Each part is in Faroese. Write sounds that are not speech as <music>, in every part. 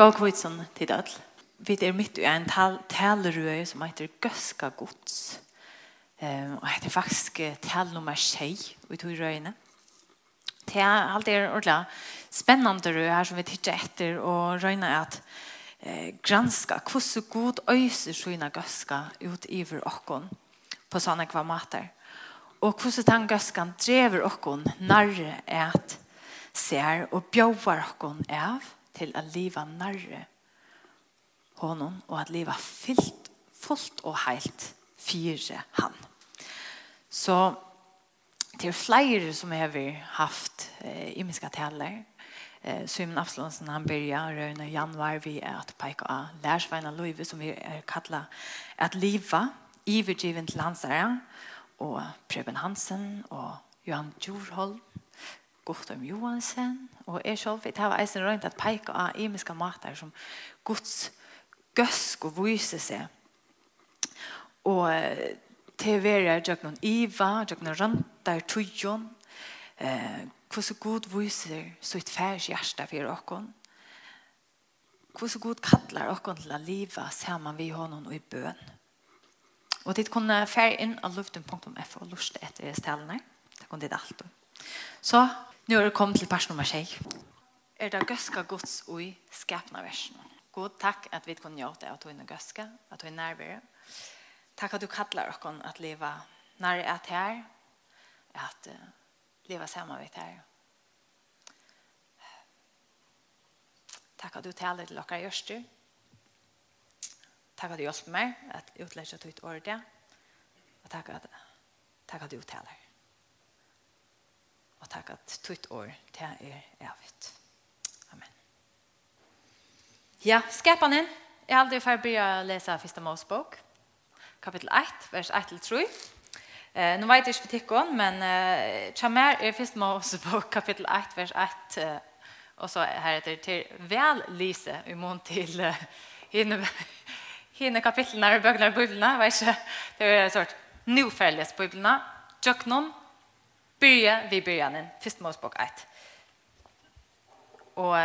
og kvitsen til dødl. Vi er midt i en tal talerøy som heter Gøska gods. Um, og heter faktisk tal nummer 6 ut i røyene. Det er alltid er ordla spennende røy her som vi tittar etter og røyna er at eh, granska hvordan god øyser sina gøska ut iver okkon på sånne kvamater. Og hvordan den gøskan drever okkon nærre at ser og bjøver okkon av til å leva nærre honom og at leva fyllt, fullt og heilt fire han. Så det er flere som har haft eh, i minska taler. Eh, Simon Afslonsen han börjar röna januar vi är att peka av lärsvajna Loive som vi är kallar att liva ivergiven till hans ära och Preben Hansen och Johan Djurholm Guttorm Johansen, og jeg selv, det var eisen rundt at peika av imiske mater som Guds gøsk og vise seg. Og til å være jeg noen iva, jeg noen rantar tøyon, eh, hvordan god viser så et færs hjerte for oss, hvordan god kallar oss til å leve sammen vi honom og i bøn. Og dit kunne fære inn av luften.f og luste etter stelene. Det kunne dit alt. Så Nu er det kommet til pers nummer 6. Er det gøska gods i skapna versen. God takk at vi kunne gjøre det at du er gøska, at du er nærmere. Takk at du kallar oss at leva nær at her, at uh, leva sammen med her. Takk at du taler til dere gjørster. Takk at du hjelper meg at utlegger ditt ordet. Og takk at, takk at du taler. Og takk at tutt år til er evigt. Amen. Ja, skapene. Jeg har aldri ferdig å lese første Mosebok, Kapitel 1, vers 1-3. Eh, nu vet jeg ikke for tikkene, men eh, Kjamer er Fista Mosebok, <laughs> kapitel 1, vers 1. Eh, og så her heter det til vel lise i mån til eh, hinne, <laughs> hinne kapitlene og bøkene i Bibelene. Vet det er en sort nuferdes Bibelene. Jøknon, börja vid början. Först Mosebok 1. Och,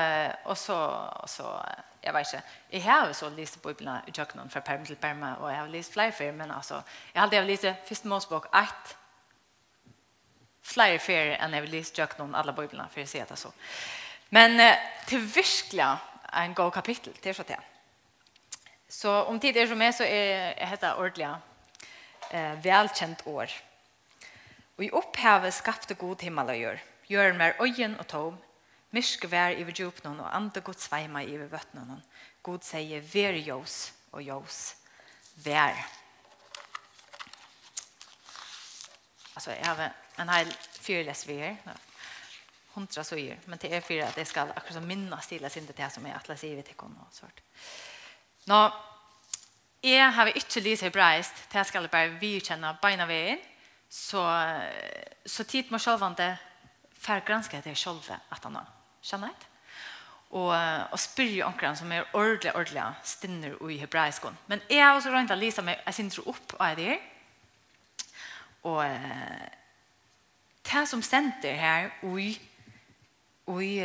och så, och så jag vet inte. Jag har så läst Bibeln i Jöknon för perm till perm och jag har läst flera för men alltså jag hade jag läst först Mosebok 1 flera för än jag läst Jöknon alla Bibeln för att se det så. Men till verkligen en god kapitel till så att. Så om tid är som är så är detta ordentligt eh, välkänt år. Og i opphavet skapte god himmel og gjør. Gjør mer øyen og tom. Myrk vær i djupnån og andre god sveima i vøttnån. God sier vær jøs og jøs vær. Altså, jeg har en hel fyrles vi her. Hundra søyer. Men det er fyra at jeg skal akkurat som minna stila sin det som jeg atlas i vitt ikon og sånt. Nå, jeg har ikke lyst hebraist. Det skal jeg bare virkjenne beina veien så så tid man själva inte förgranska det själva att han har kännet och och spyr onkran som är ordliga ordliga stinner i hebraiskon men är er också runt att läsa mig jag syns upp av det och det som center här oj oj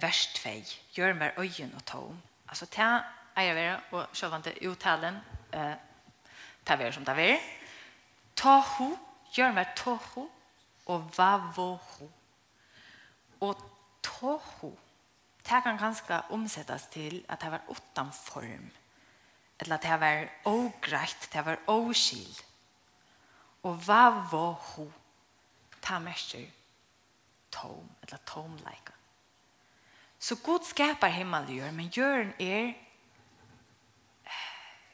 vers 2 gör mer ögon och tom alltså ta är jag vara och själva inte uttalen eh ta ver som ta ver ta hok gjør meg tohu og vavohu. Og tohu, det kan ganske omsettes til at det var uten form. Eller at det var ogreit, det var oskil. Og vavohu, det merker tom, eller tomleika. Så Gud skapar himmel gjør, men gjøren er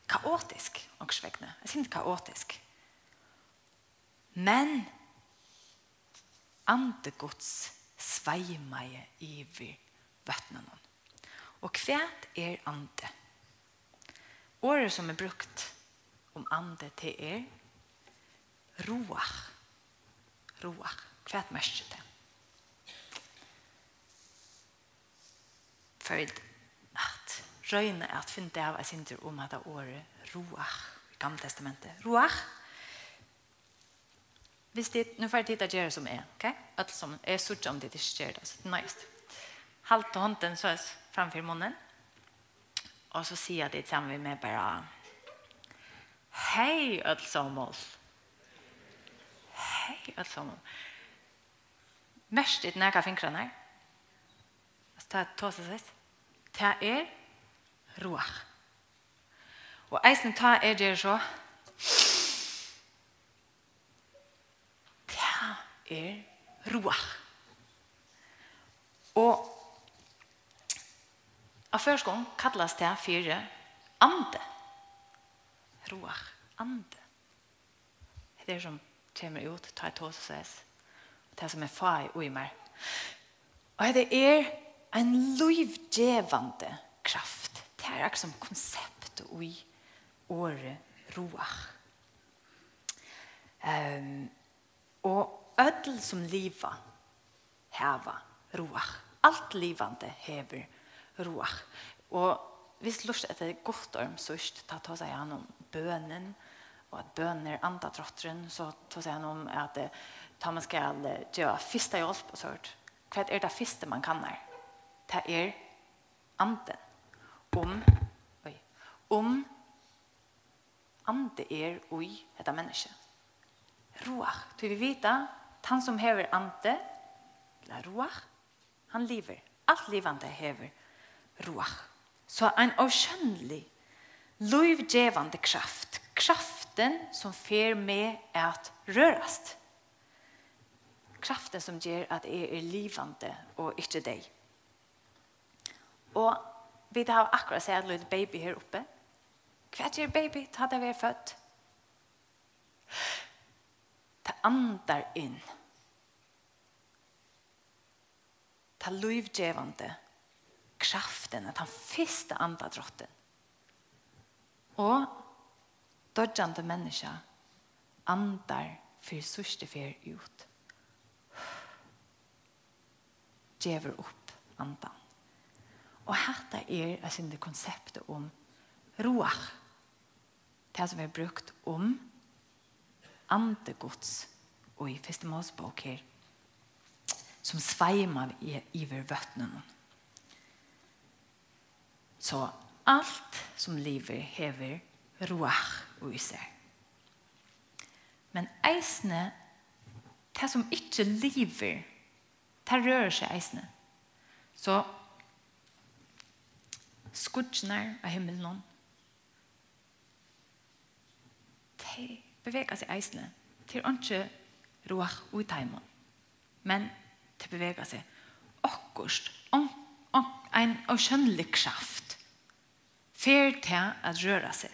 kaotisk, ångsvekkene. Jeg synes ikke kaotisk. Men ande Guds sveimeie vi vattnene. Og kvært er ande. Året som er brukt om ande til er roach. Roach. Kvært mørkje det. For at røyne at finne av jeg synder om at det året roach i gamle testamentet. Roach Hvis det, nu får jag titta gjøre som är, okej? Alt som är surt om det ikke gör det, så det är nice. Halt hånden så framför munnen. Och så säger jag det sammen med bara Hej allt som oss. Hej allt som oss. Mest ditt näka fingrarna här. Så det här tåsas vis. Det här är roach. Och eisen tar er det så. er roach. Og av førskån kallast det fire ande. Roach, ande. Det er som kommer ut, tar et hos og ses. Det er som er fag og i meg. Og det er en livgevande kraft. Det er akkurat som konsept og i året roach. Um, og öll som liva heva roach. Allt livande hever roach. Og hvis lust etter det godt orm sørst, ta ta seg an om bønen, og at bøner er andatrotteren, så ta seg an om at det, ta man skal gjøre fyrsta hjelp og sånt. Hva er det fyrste man kan her? Det er anden. Om, oi, om ande er oi, dette mennesket. Roach. Du vil vite han som hever ante, la roach, han lever. Alt livande hever roach. Så en avskjønnelig, lovgjevande kraft. Kraften som fer med at rørast. Kraften som gjør at jeg er livande og ikke deg. Og vi har akkurat sett en baby her oppe. Hva gjør baby? Ta det vi er født. Ta andar inn. Ta livgevande kraften, at han fyrste andadrotten. Og dødjande menneska andar for sørste fer ut. Gjever opp andan. Og hetta er altså det konseptet om roach. Det som er brukt om ande gods og i første målsbok her som sveimer i, iver vøttene. Så alt som livet hever roach og iser. Men eisene, det som ikke lever, det rører seg eisene. Så skudsjene av himmelen, det beveger seg eisene til ikke roach ui taimon. Men til beveger seg akkurat en avkjønnelig kraft fer til at røre seg.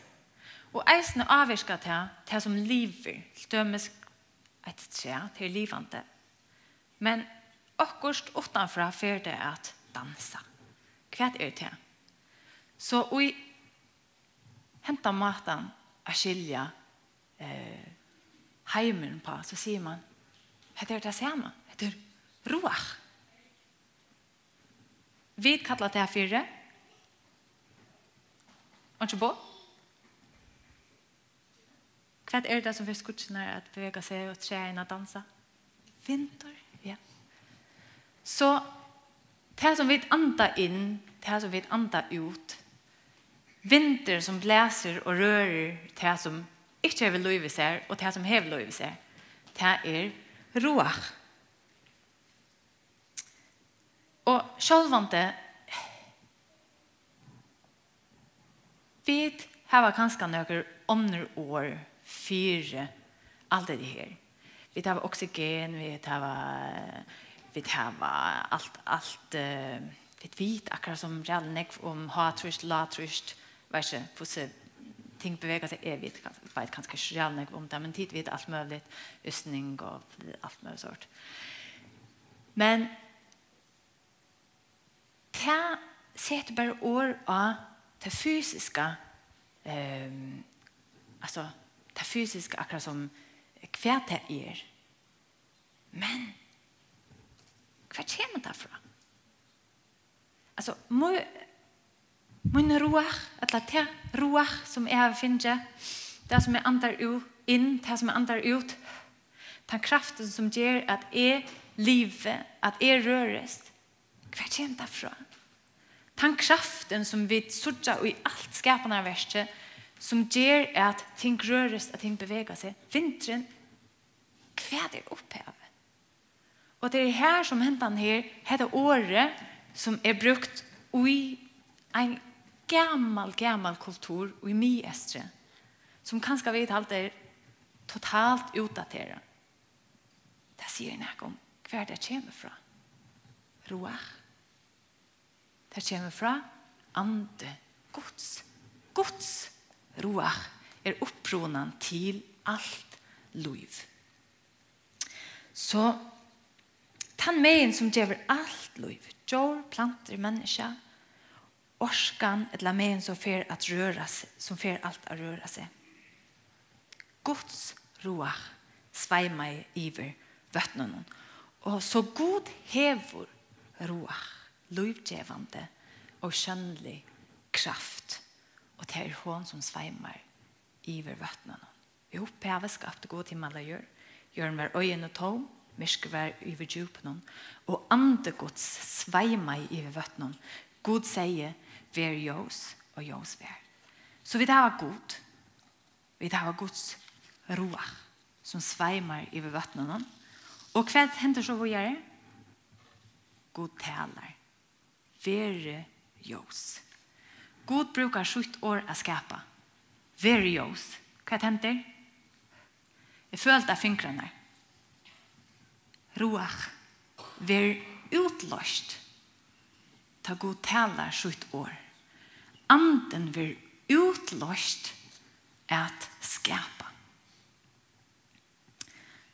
Og eisene avvirker til til som lever, stømmes et tre til livande. Men akkurat utanfra fer til at dansa. Hva er det til? Så vi henta matan a skilja eh, heimen på, så sier man, hette er det samme, hette er roach. Vi kallar det her fire. Og ikke på. Hva er det som først skutsen at bevega seg og tre inn og dansa? Vinter, ja. Så det som vi anda inn, det som vi anda ut, vinter som blæser og rører, det som Ikke hever lov i seg, og det som hever lov i seg, det er roach. Og sjølvante, vi har kanskje noen ånder år fire alt det her. Vi tar oksygen, vi tar vi tar alt, alt, uh, vi vet akkurat som realen om hatrust, latrust, verset, hvordan ting beveger seg evigt. Jeg vet kanskje ikke reelt om det, men tid vet alt mulig. Østning og alt mulig sort. Men det setter bare år av det fysiske um, altså det fysiske akkurat som hva det er. Men hva kommer det fra? Altså, må Min ruach, eller te ruach som jeg har finnet, det som jeg andar ut, inn, det som jeg andar ut, den kraften som gjør at jeg livet, at jeg røres, hva kjenner det fra? Den kraften som vi sørger i alt skapende av verset, som gjør at ting røres, at ting beveger seg. Vinteren, hva er opphevet? Og det er her som hentan her, heter året, som er brukt i en gammal, gammal kultur i myestre som kanskje vet alt er totalt utdateret. Det sier jeg om hver det kommer fra. Roach. Det kommer fra ande gods. Gods roach er oppronan til alt liv. Så Tan megin som gjever alt liv, jord, planter, mennesker, orskan eller men som fer att röra sig, som fer allt att röra sig. Guds roach svajma i iver vattnen. og så god hevor roach, livgivande og skönlig kraft. og det er hon som sveimar iver vattnen. Vi opphever skapte god himmel og gjør gjør mer ögon og tom, myrsk vær iver djupen. og ande Guds svämmar iver vattnen. God sier, ver jøs og jos ver. Så vi det var god. Vi det var gods roa som sveimar i vattnene. Og hva hender så vi gjør? God taler. Ver jøs. God brukar sjukt år å skapa. Ver jøs. Hva hender? Jeg følte av fingrene. Roach. Ver utløst ta god talar sitt år. Anden vil utlåst at skapa.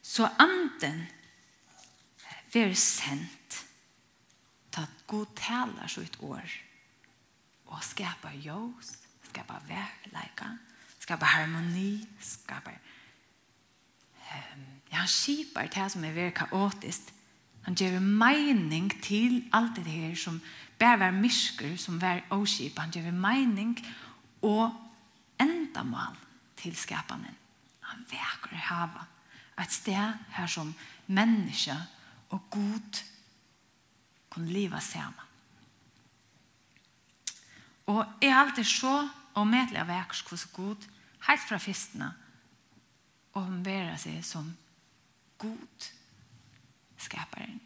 Så anden vil sendt ta god talar sitt år og skapa jós, skapa verleika, skapa harmoni, skapa um, ja, han skipar det som er veldig kaotisk. Han gjør mening til alt det her som bare var mysker som var åskip. Han gjør mening og endamål til skapene. Han veker hava. Et sted her som menneske og god kunne leva sammen. Og jeg er alltid så og medelig av vekker hos god helt fra fistene og hun bærer seg som god skaparen.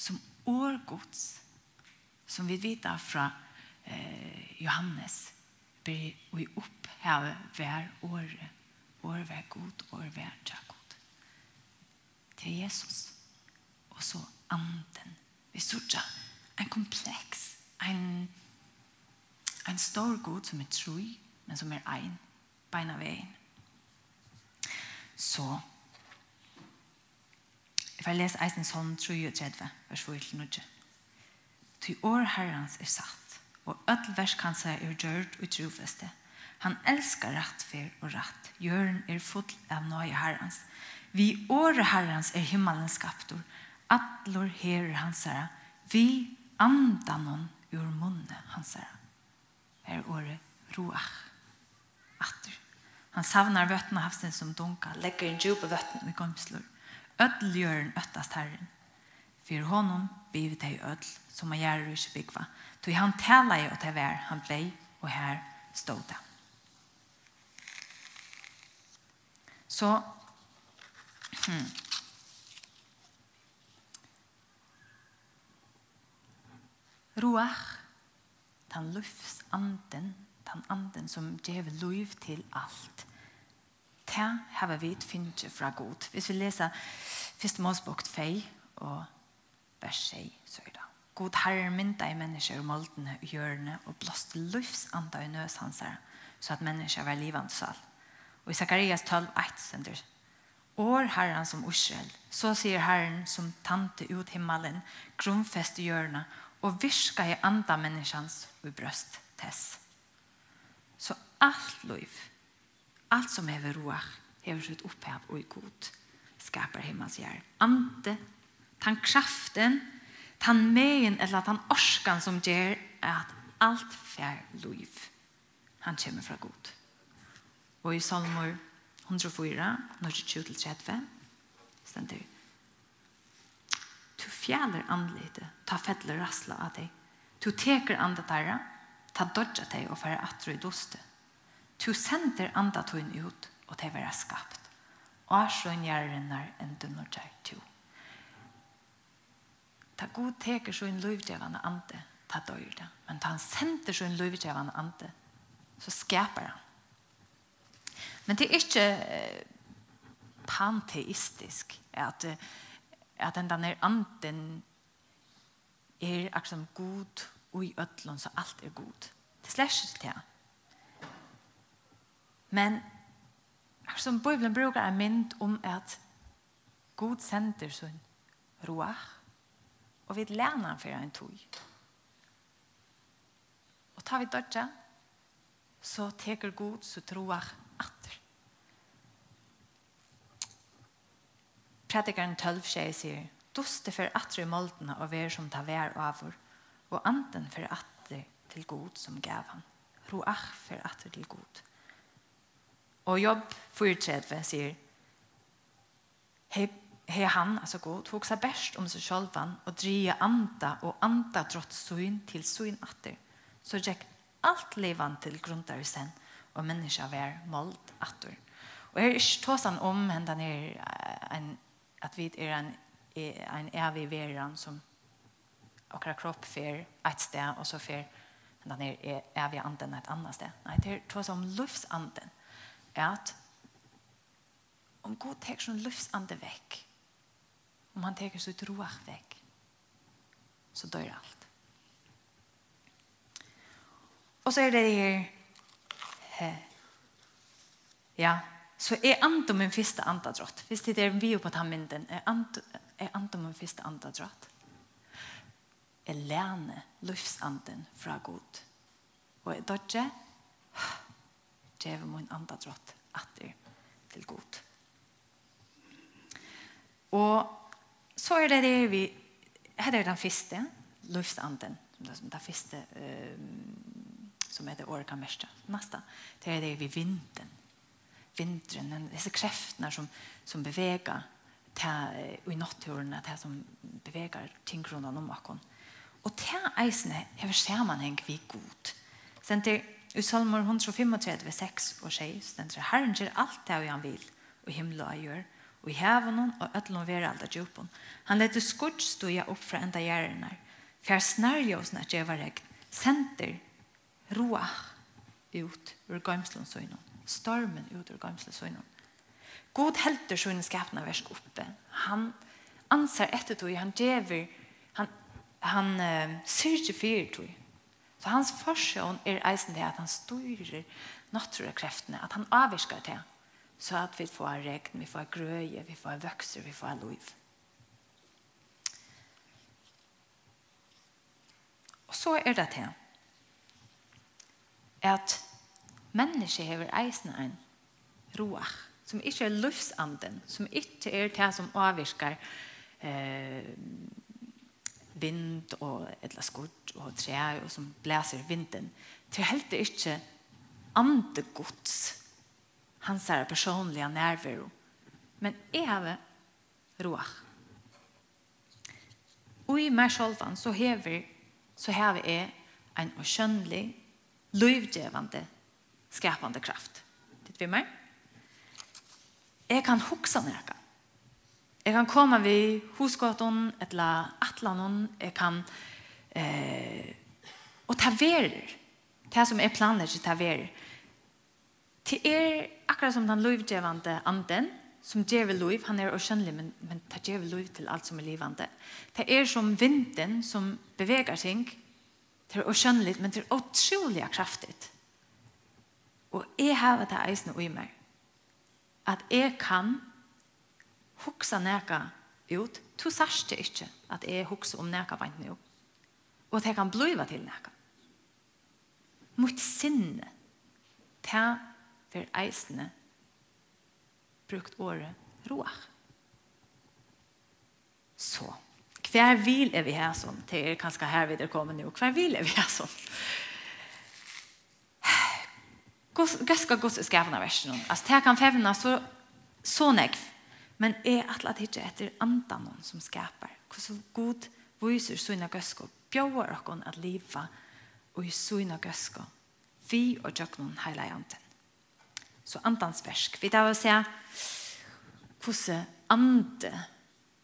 Som årgods som vi vet fra eh, Johannes blir vi oppheve hver året. År hver god, år hver god. Til Jesus. Og så anden. Vi sørger en kompleks, en, en stor god som er tro, men som er ein, beina veien. Så Jeg får lese eisen sånn, tror jeg, 30, vers 4 til 9. Ty år herrens er satt, og öll kan seg er gjørt og trofeste. Han elskar rattfer og rett. Jørn er full av nøye herrens. Vi åre herrens er himmelens skaptor. Atlor her hans herre. Vi andan hon ur munne hans herre. Her året roach. Atter. Han savnar vøttene havsen som dunka, legger en djup av vøttene i gomslor. Ødel gjør en øttast herren. For honom bivet hei Ødel som man gör i Kibikva. Då han talar ju til här han blev och här stod det. Så hmm. Ruach, den luftsanden, den anden som gjev liv till allt. Det har vi finnet fra god. Hvis vi leser 1. Mosbok 2 og vers 6, så er det. God herre mynda i mennesker og måltene og hjørne og blåst løvsanda i nøs hans her, så at mennesker var livende sal. Og i Zakarias 12, 1 sender År herren som Israel, så sier herren som tante ut himmelen, grunnfest i hjørne, og virka i anda menneskans og brøst tess. Så alt liv, alt som hever roach, hever sitt opphav og i god, skapar himmels gjær. Ante, tankraften, kraften, Tan megen eller tan orskan som ger at alt fær liv. Han kommer fra god. Og i Salmor 104, 22-30, stender Tu fjæler andlite, ta fedler rasla av deg. Tu teker anda tarra, ta dodja deg og færa atru i doste. Tu sender anda tøyn ut, og te vera skapt. Og asjon så en gjerrinnar enn du når deg tjok. Ta god teker så en løyvdjevende ante, ta døyr det. Men ta han sender så en løyvdjevende ante, så skaper han. Men det er ikke panteistisk at, at den der anden er akkurat god og i ødlån, så alt er god. Det slår ikke til. Men akkurat som Bibelen bruker en mynd om at god sender sin roach, Og vi lærer for en tog. Og tar vi dødja, så teker god, så troer atter. Predikeren 12 sier, sier, Doste for atter i moldene og ver som tar vær over, og anden for atter til god som gav han. Roach for atter til god. Og jobb 34 sier, Hei Her han, altså god, tog seg best om seg självan og dreja anda og anda trott syn til syn atter. Så gick alt levan til grundare sen og människa var målt atter. her er är tåsan om den er en, at vi er en, en evig veran som akkurat kropp fer et sted, og så fer den er är eviga anden et annet sted. Nei, det er tåsan om luftsanden. At om god tar sin luftsande vekk, om han teker sitt roach vekk, så dør alt. Og så er det her, he, ja, så er antom min første andadrott. Hvis det er vi på tamminden, er antom min første andadrott. Er lærne livsanden fra god. Og er dodge, djeve min andadrott atter til god. Og så er det det vi her er den første lustanden som den første eh, som er det orka mest neste det er det vi vinden. Vinteren den dessa krafterna som som bevegar ta i naturen att det som beveger ting rundt om akkurat og til eisene eisne sammenheng vi god sen til i salmer 135, 6 og 6, den tre herren gjør alt det han vil, og himmelen gjør, og i hevnen og ødlom veralda djupen. Han lette skudg stoja opp fra enda gjerrenar. Fjær snarljósna var regn. Senter roa ut ur gaimslundsøynon. Stormen ut ur gaimslundsøynon. God helter søgnen skapna versk oppe. Han ansar etter tog, han djever, han, han uh, syrger fyrir tog. Så hans forsøn er eisen det at han styrer naturkreftene, at han avvirskar det så at vi får regn, vi får grøye, vi får vøkser, vi får liv. Og så er det til at människor har eisen en roach, som ikke er livsanden, som ikke er det som avvirker eh, vind og eller skurt og trær og som blæser vinden. Det er helt ikke andegods hans er personliga närvaro. Men jeg har roach. Og i meg selv så hever så hever jeg en skjønnelig, løyvdjevande, skapande kraft. Det vi meg. Jeg kan huske noe. Jeg kan komme ved hosgåten, eller atlanon, jeg kan eh, og taverer. Det som er planer til taverer. Til er akkurat som den lovgjevende anden, som djevel lov, han er åkjennelig, men, men det djevel lov til alt som er livande. Det er som vinden som beveger ting, det er åkjennelig, men det er utrolig kraftig. Og jeg har det eisende i meg, at jeg kan huksa neka ut, to sørste ikke at jeg huksa om neka vant nå, og at jeg kan bliva til neka. Mot sinne, det for eisene brukt året roach. Så, hver vil er vi her som? Det er kanskje her vi der kommer nå. Hver vil er vi her som? Hva skal Guds skapende versen? Altså, det kan fevne så, så nekv. Men er atlet ikke etter andan som skapar. Hvordan god viser sånne gøske? Bjør dere at livet og i sina gøske? Vi og dere noen heilige anten så andans versk. Vi tar å se hvordan ande,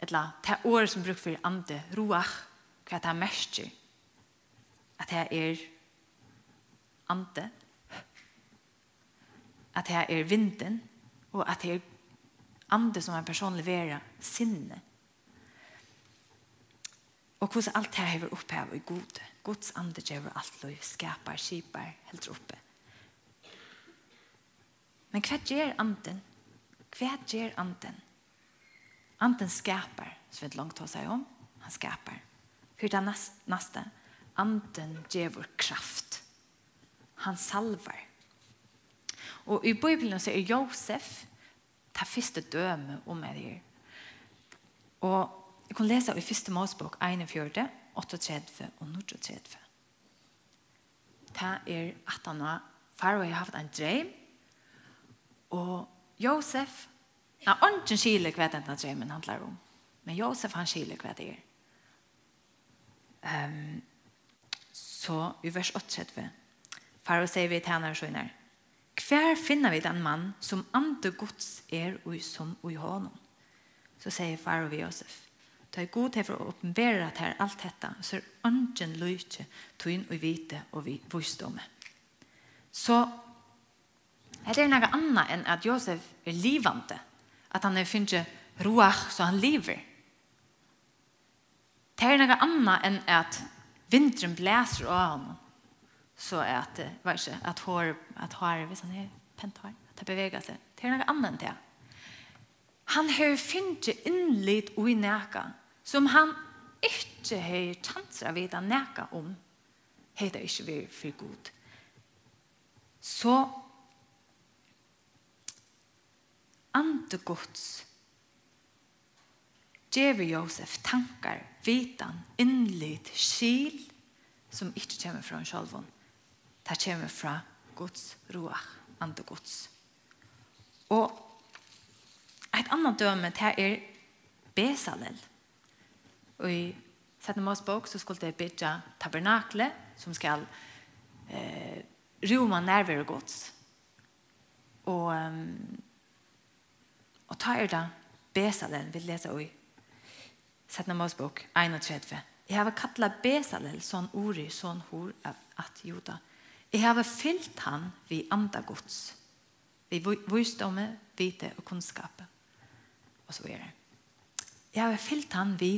eller det året som bruker for ande, roach, hva det er mest At det er ande, at det er vinden, og at det er ande som en person leverer sinne. Og hvordan alt det her er opphevet i gode. Guds ande gjør alt lov, skaper, skipar, helt oppe. Men hva gjør anden? Hva gjør anden? Anden skaper, som vi langt har seg om. Han skaper. For det neste. Anden gjør vår kraft. Han salver. Og i Bibelen så er Josef ta første døme om er her. Og jeg kan lese i første målsbok 41, 38 og 39. Det er at han har, Farao har haft en drøm, Og Josef, na ånden skiler hva denne drømmen handler om. Men Josef han skiler hva det er. Um, så i vers 38. Faro sier vi til henne og skjønner. Hver finner vi den mann som andre gods er og som og i hånden? Så sier Faro vi Josef. Ta er god hever å oppenbære at her alt dette, så er ønsken løyte, tog inn og vite og vi visdomme. Så Det är något annat än att Josef er livande. At han er finner roach så han lever. Det er noe annet enn at vinteren blæser av honom. Så att, vad är det? Att hår, att hår, visst han är pent hår. Att det bevägar sig. Det är något annat än det. Han har finner inlit och i näka som han inte har chanser att veta näka om. heter är vi för god. Så ande gods Gjevi Josef tankar, vitan, innlit, skil som ikkje kjemmer fra en sjolvon. Det kjemmer fra Guds roach, ande Guds. Og et annet døme det er Besalel. Og i Sette Mås bok så skulle det bygge tabernakle som skal eh, roma nærvere gods. Og um, Og ta er da Besalel, vi leser i Sætna Mosbok 31. Jeg har kattlet Besalel, sånn ori, sånn hor at joda. Jeg har fyllt han vi andre gods. Vi visdomme, vite og kunnskap. Og så er det. Jeg har fyllt han vi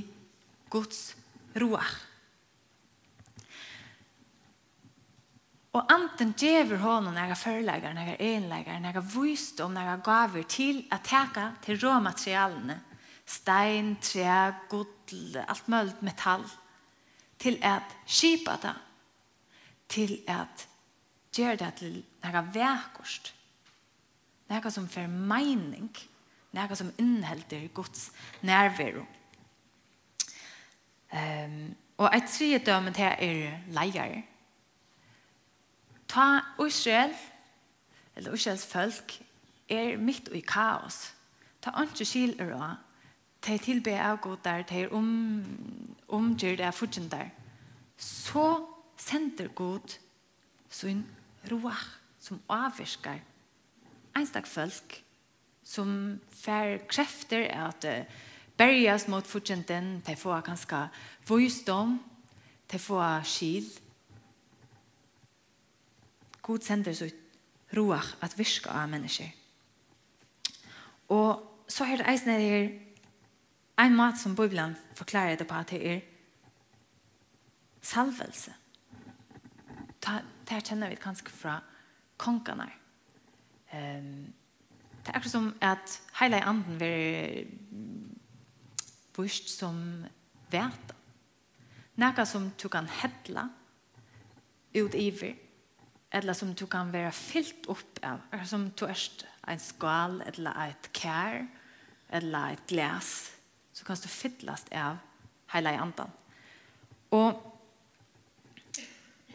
gods roach Og anten djever honom nega förläggare, nega enläggare, nega vysdom, nega gaver til at teka til råmaterialene. Stein, tre, gudl, alt mølt metall. Til at skipa det. Til at gjør det til nega vekost. Nega som fer meining. Nega som innhelder Guds nærvero. Um, og et tredje dømmet her er leier. Leier Ta Israel, eller Israels folk, er midt i kaos. Ta ikke skil er også. Ta tilbe av god der, ta om, omgjør det fortsatt der. Så sender god sin roach som avvirker enstak folk som fær krefter at uh, berges mot fortjenten, de får ganske voisdom, de får skil, god sender så ut roach at virka av mennesker. Og så er det eisen her en mat som Bibelen forklarer det på at det er salvelse. Det her kjenner vi kanskje fra kongene. Um, det er akkurat som at hele anden vil vurst som vete. Noe som du kan hedle ut i iver eller som du kan være fyllt opp av, eller som du er en skal, eller et kær, eller et glas, så kan du fylles av hele andan. Og,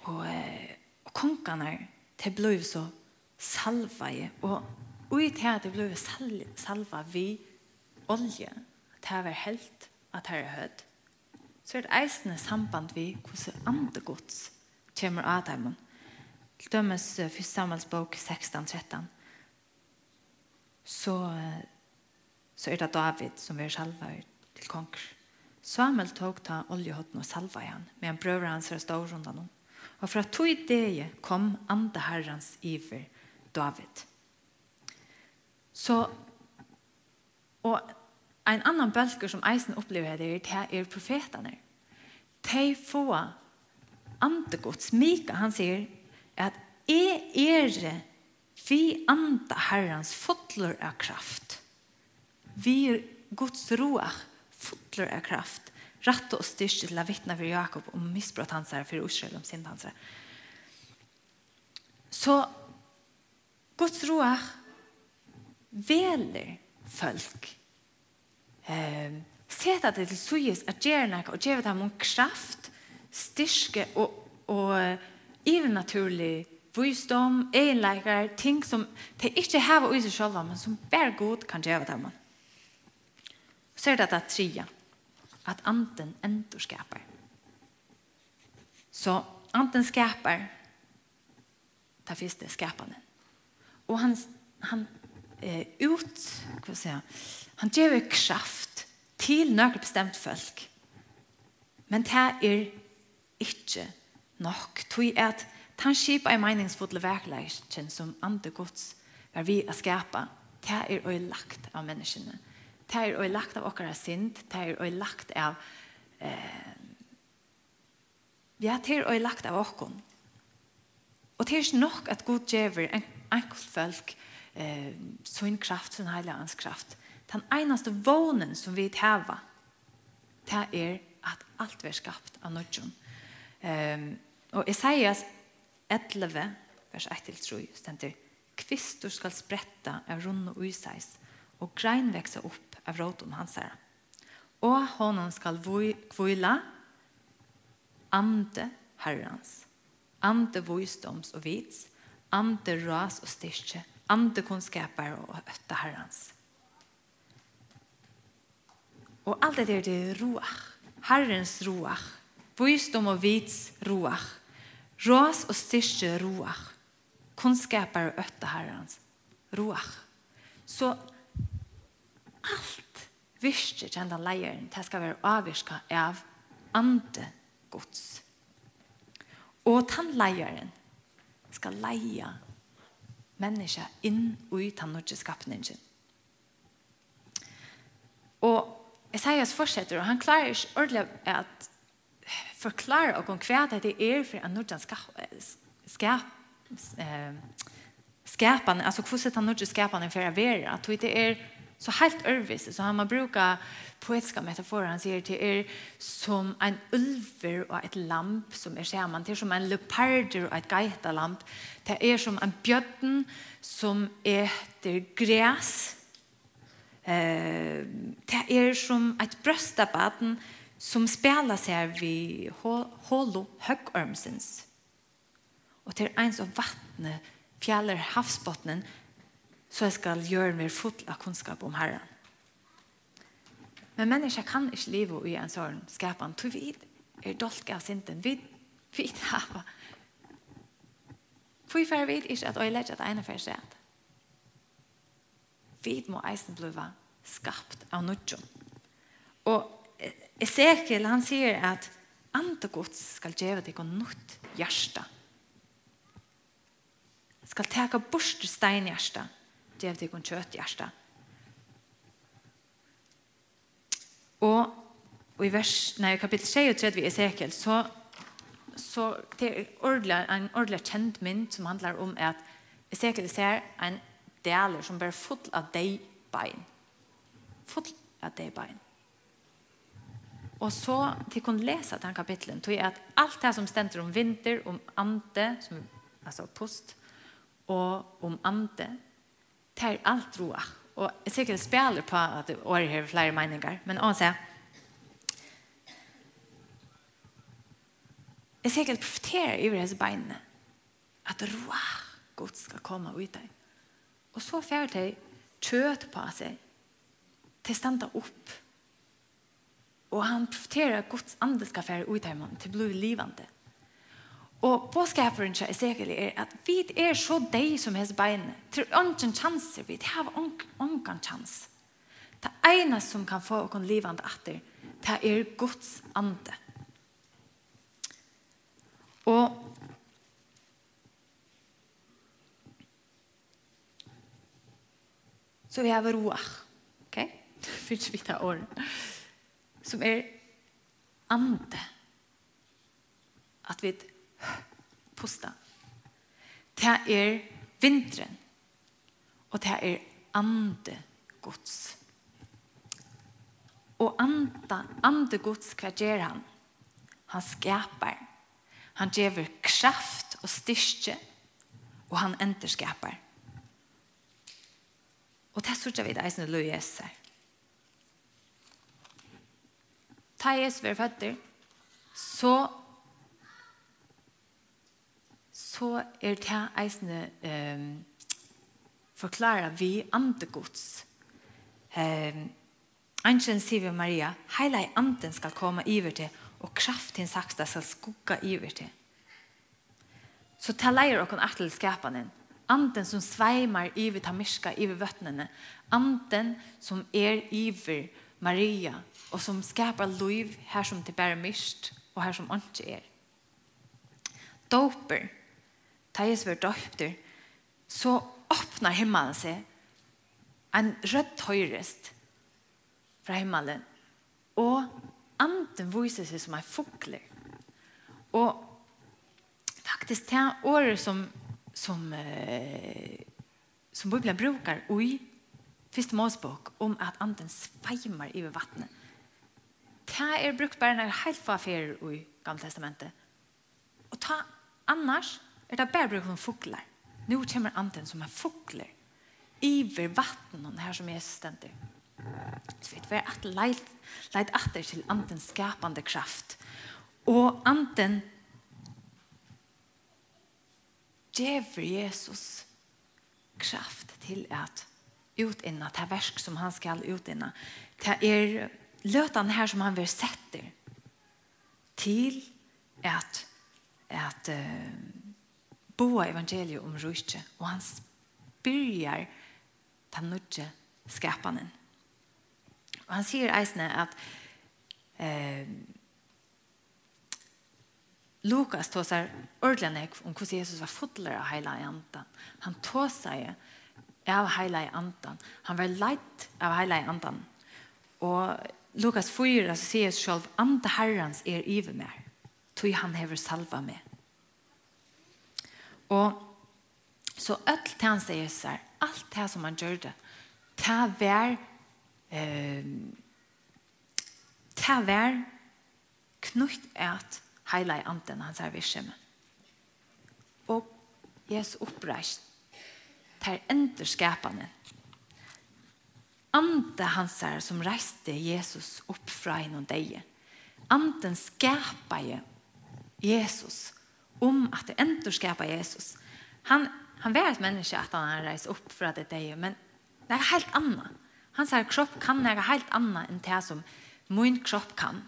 og, og kongene, det ble så salva i, og i det det ble salva vi olje, det var helt at det er høyt, så er det eisende samband vi hvordan andre gods kommer av dem, og Til dømes 1. Samuels bok 16-13 så, så er det David som er salva til konger. Samuel tog ta oljehotten og salva han, medan brøver hans er stå rundt han. Og fra to ideer kom andre herrens iver David. Så, og en annan bølger som eisen opplever det er, det er profetene. De få andegods, Mika, han sier, at jeg er vi anda herrens fotler av kraft. Vi er Guds roer fotler av kraft. Ratt og styrst til å vittne for Jakob om misbrott hans her for Israel om sin hans her. Så Guds roer veler folk. Eh, Seta det til suyes at gjerne og gjerne dem om kraft, styrke og, og ivernaturlig visdom, egenleikere, ting som de ikke har i seg selv, men som bare god kan gjøre dem. Så er det det tredje, at anden ender skaper. Så anden skaper, det finnes det skapende. Og han, han eh, ut, hva sier han, han gjør kraft til noen bestemt folk. Men det er ikke nok. Tui at tan skip ei meningsfulle verkleikken som andre gods var vi a skapa, det er oi lagt av menneskene. Det er oi lagt av okkara sind, det er oi lagt av eh, ja, det er oi lagt av okkon. Og det er ikke nok at god djever en enkelt folk eh, sin kraft, sin heilig hans kraft. Den einaste vånen som vi heva, det er at alt er skapt av nødjon. Um, Og Isaias 11, vers 1-3, stender Kvistor skal spretta av runn og useis, og grein veksa opp av rådom hans her. Og honom skal kvila ande herrens, ande vojstoms og vits, ande ras og styrke, ande kunnskaper og øtta herrens. Og alt det der det er roach, herrens roach, vojstom og vits roach, Rås og styrke roach. Kunnskaper og øtte herrens. Roach. Så alt visste kjente leieren til skal være avvirket av andre gods. Og den leieren skal leie mennesker inn og ut av norske skapningen. Og Esaias fortsetter, og han klarer ikke ordentlig at forklare og konkret at det er for en nordjan skap, skap eh, skapan, altså hvordan han nordjan skapan for å være, at det er så helt ørvis, så han må bruke poetiska metaforer, han sier til er som en ulver og et lamp som er sammen, det er som en leoparder og et geita lamp, det er som en bjøtten som etter græs, eh, det er som et brøstabaten som som spelar sig vid Holo Höckörmsens. Och till ens av vattnet fjäller havsbottnen så jag ska göra mer full av kunskap om Herren. Men människa kan inte leva i en sån skapan. Tog vi är dolka av synden. Vi vet hava. Fy färg vet inte att jag lägger att ena färg sätt. Vi må eisen bliva skapt av nudjon. Och Ezekiel han sier at andre gods skal gjøre deg og nytt hjerte. Skal teka bort steinhjerte, gjøre deg og kjøtt hjerte. Og, og i vers, nei, kapittel 23 i Ezekiel så så det er ordentlig, en ordentlig kjent mynd som handlar om at Ezekiel ser en deler som blir full av deg bein. Full av deg bein. Og så til kun lese den kapitlen, tog jeg at alt det som stender om vinter, om ante, som, altså post, og om ante, det er alt roa. Og jeg sikkert spiller på at det året har flere meninger, men å se, jeg sikkert profiterer i hans beinene, at roa godt skal komme ut deg. Og så fjerde de kjøt på seg, til standa opp, og han profeterar Guds ande skal fære ut här till blod livande. Og påskaparen är säkert er at vi er så deg som hans bein. til ånden chanser vi. Det har ånden chans. Det ene som kan få åkken livande atter, det er Guds ande. Og Så vi har roa. Ok? <laughs> Okay? Fyllt vi ta åren som er ande. At vi pusta. Det er vinteren. Og det er ande gods. Og anda, ande gods, hva gjør han? Han skapar. Han gjør kraft og styrke. Og han enterskapar. Og det sørger vi det eisen løy eser. ta Jesus var føtter, så så er det eisende um, forklare vi andegods. Um, Anken sier vi Maria, heila i anden skal komme iver til, og kraft hins saksta skal skugga iver til. Så ta leier okon atel skapanen. Anden som sveimar iver tamirska iver vøtnene. Anden som er iver Maria og som skapar liv her som det bare mist og her som ikke er. Doper, da Jesus var døpter, så åpner himmelen seg en rødt høyrest fra himmelen, og anden viser seg som en fugler. Og faktisk det året som, som, eh, som Bibelen brukar i første Måsbok om at anden sveimer i vattnet det er brukt bare når helt for affærer i Gamle Testamentet. Og ta, annars er det bare brukt som fugler. Nå kommer anden som er fugler. Iver vatten og her som er stendig. Så vet vi at leit, leit atter til anden skapande kraft. Og anden djever Jesus kraft til at utinna det versk som han skal utinna. Det er løtan her som han vil sette til at, at uh, boa evangeliet om rujtje, og han spyrjar den nødje skapanen. Og han sier eisne at eh, Lukas tåsar ordelig om hvordan Jesus var fotler av heila i andan. Han tåsar av heila i andan. Han var leit av heila i andan. Og Lukas 4 så sier selv, Ande Herrens er ive mer, tog han hever salva med. Og så alt det han sier seg, alt det som han gjør det, det var eh, det var knutt at heila i anden hans er virkjemme. Og Jesus oppreist, det enderskapene, ande hansar som reiste Jesus opp fra innan deg. Anden skapet Jesus om att det ändå skapa Jesus. Han, han var ett människa att han reiste opp fra det deg, men det er helt annet. Hans her kropp kan være helt annet enn det som min kropp kan.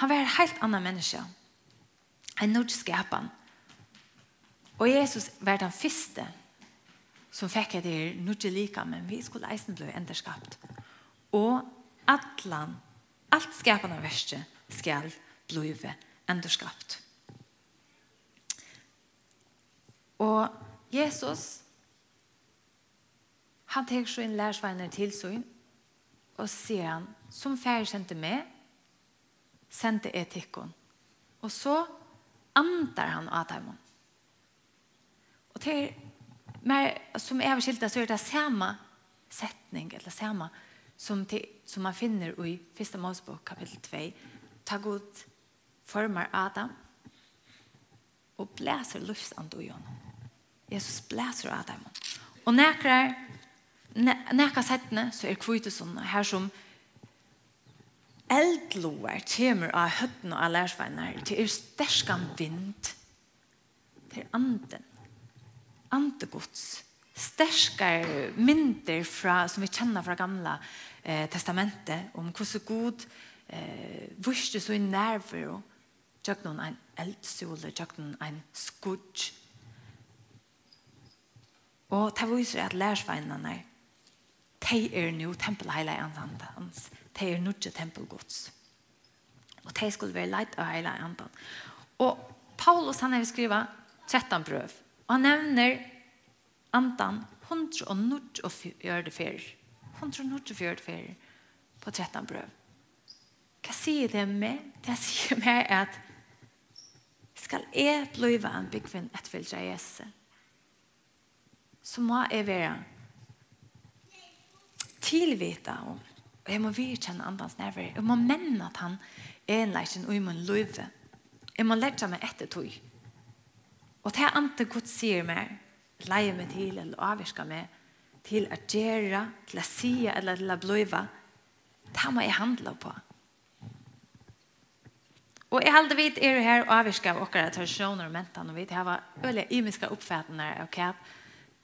Han var en helt annan människa. En nordisk skapan. Och Jesus var den första som fikk jeg det nødde like, men vi skulle eisen bli enderskapt. Og atlan, alt skapende verste skal bli enderskapt. Og Jesus, han tar så inn lærsveiner til søgn, og sier han, som færre sendte med, sendte etikken. Og så antar han av dem. Og til mer, som är skilt så er det samme setning, eller samme, som, til, som man finner i første Mosebok kapittel 2. Ta god former Adam og blæser luftsand i honom. Jesus blæser Adam. Og nekrar näka settene, så er kvite sånn, her som eldloer kommer av høtten og av lærsveinar til er sterskan vind til anden andegods. Sterskar mynder fra, som vi kjenner fra gamla eh, testamentet, om hvordan god eh, vurste så i nerver og tjøkken en eldsole, noen en skudj. Og det viser at lærsveinene de er nå tempelheilig hans. De er nå ikke tempelgods. Og de skulle være leit av hele andan. Og Paulus han har skrivet 13 brøv han nevner andan 194 fer. 194 fer på 13 brøv. Hva sier det med? Det <laughs> sier med at skal jeg blive en byggvinn etfølge av Jesus, så må jeg være tilvita om Og jeg må virkjenne andans nerver. Jeg må menne at han er en leisen og jeg må løyve. Jeg må lette meg etter tog. Og det er ante Gud sier meg, leie meg til, eller avvirke meg, til å gjøre, til å si, eller til å bliva, det må jeg handle på. Og jeg halde vidt er her og avvirke av dere tradisjoner og mentene, og vi har veldig imiske oppfattende av hva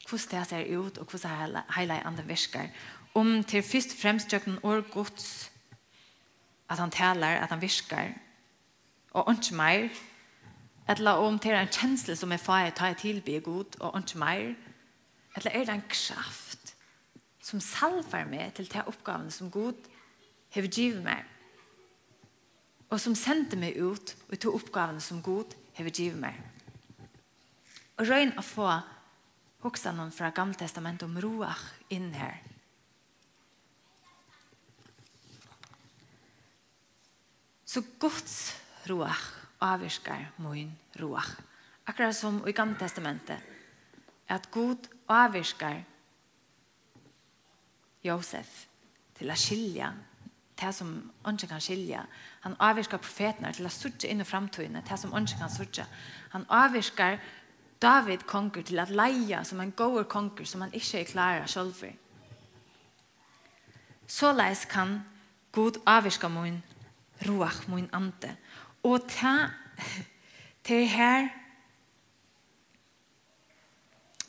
hvordan det ser ut, og hvordan hele andre virker. Om til først og fremst jøkken år gods, at han taler, at han virker, og ikke mer, Eller om det er en kjensle som er feil, ta jeg tilby god og ikke mer. Eller er det en kraft som salver meg til de oppgavene som god har givet meg. Og som sender meg ut og til oppgavene som god har givet meg. Og røyne å få hoksa noen fra Gamle Testamentet om roach inn her. Så Guds roach avvirkar min roach. Akkurat som i Gamle Testamentet. At Gud avvirkar Josef til å skilja det som ikke kan skilja. Han avvirkar profetene til å sørge inn i framtøyene, det som ikke kan sørge. Han avvirkar David konger til at leia som en goer konger som han ikke er klar selv for. Såleis kan Gud avvirska min roach, min ante, Og ta til her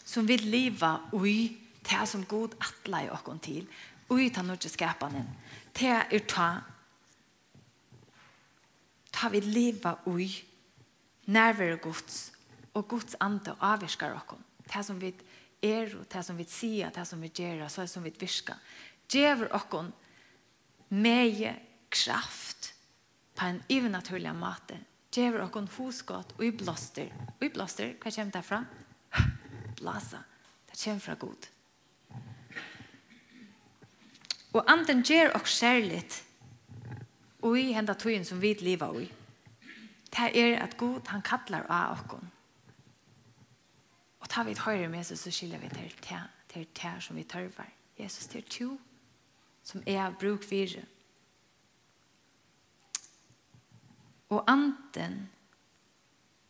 som vil leva ui ta som god atla i okkon til ui ta nordje skapanen ta er ta ta vi leva ui nærvere gods og gods ande avvirskar okkon ta som vi er og ta som vi sier det som vi gjør, så som vi virker. gjever okkon med kraft på en ivernaturlig måte gjør dere hosgått og i blåster. Og i blåster, hva kommer det fra? Blåsa. Det kommer fra god. Og anden gjør dere særligt og i hendet tøyen som vi lever i. Det er at god han kattler av dere. Og tar vi et høyre med Jesus, så skiljer vi til det som vi tørver. Jesus, det er to som er av bruk videre. Og anden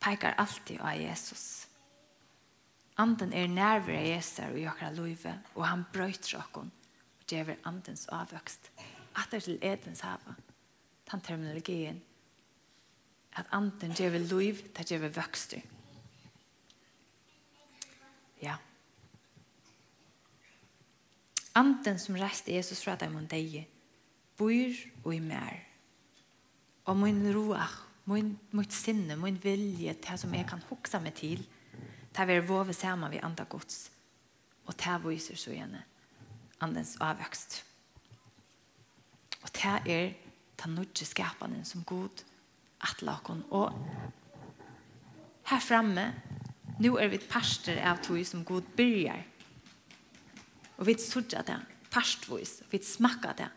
peikar alltid av Jesus. Anden er nærvare av Jesus og okra løyve, og han brøyter okkon og gjever andens avvøkst. At det er til Edens hava, den terminologien, at anden gjever løyv, det gjever vøkster. Ja. Anden som reiste Jesus fra deg mot deg, bor og i mer, Og min roer, min, mitt sinne, min vilje til som jeg kan hukse meg til, til å være våve sammen ved andre gods. Og til å vise så gjerne andens avvøkst. Og til er den nødje skapene som god atlaken. Og her fremme, nå er vi parster av tog som god byrjar. Og vi sørger det, parstvis, vi smakker det.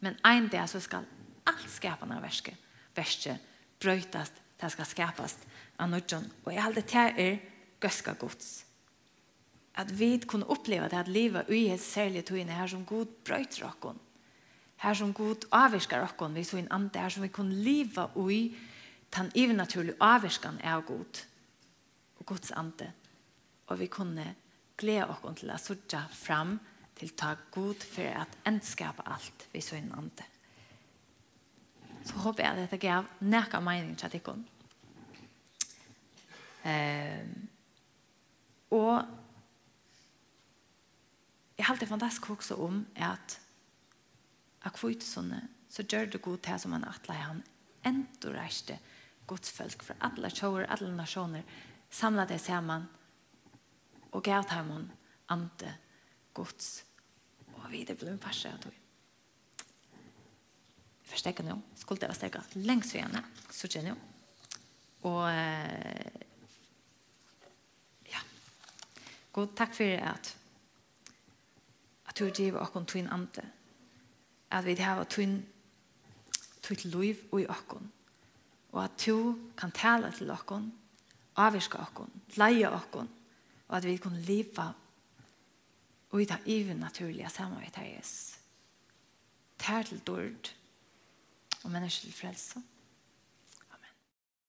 Men en dag så skal alt skapene av versket verste brøytast, det skal skapast av nødjan. Og jeg halde til er gøska gods. At vi kunne oppleva det at livet ui et særlig togene her som god brøyter okkon. Her som god avvirskar okkon vi så en ande her som vi kunne liva ui tan ivernaturlig avvirskan av god og gods ande. Og vi kunne glede okkon til å sørge fram til ta god for at endskapa alt vi så inn ande så håper jeg at dette gav nærkere mening til tikkene. Eh, og jeg har alltid fantastisk også om at at kvitt sånne så gjør det god til som han atla han enda reiste godsfølg for alle tjåer, alle nasjoner samlet det sammen og gav til ham ante gods og videre ble en farse av tog förstärka nu. Skulle det være stärka längst igjen, Så gör Og Och ja. God takk for at at du ger och kon ante. At vi har twin tvitt liv og i okkon. Og at du kan tale til okkon, avvirke okkon, leie okkon. og at vi kan leva og i det naturliga samarbetet Jesus. Tær til dörd og mennesker til frelse.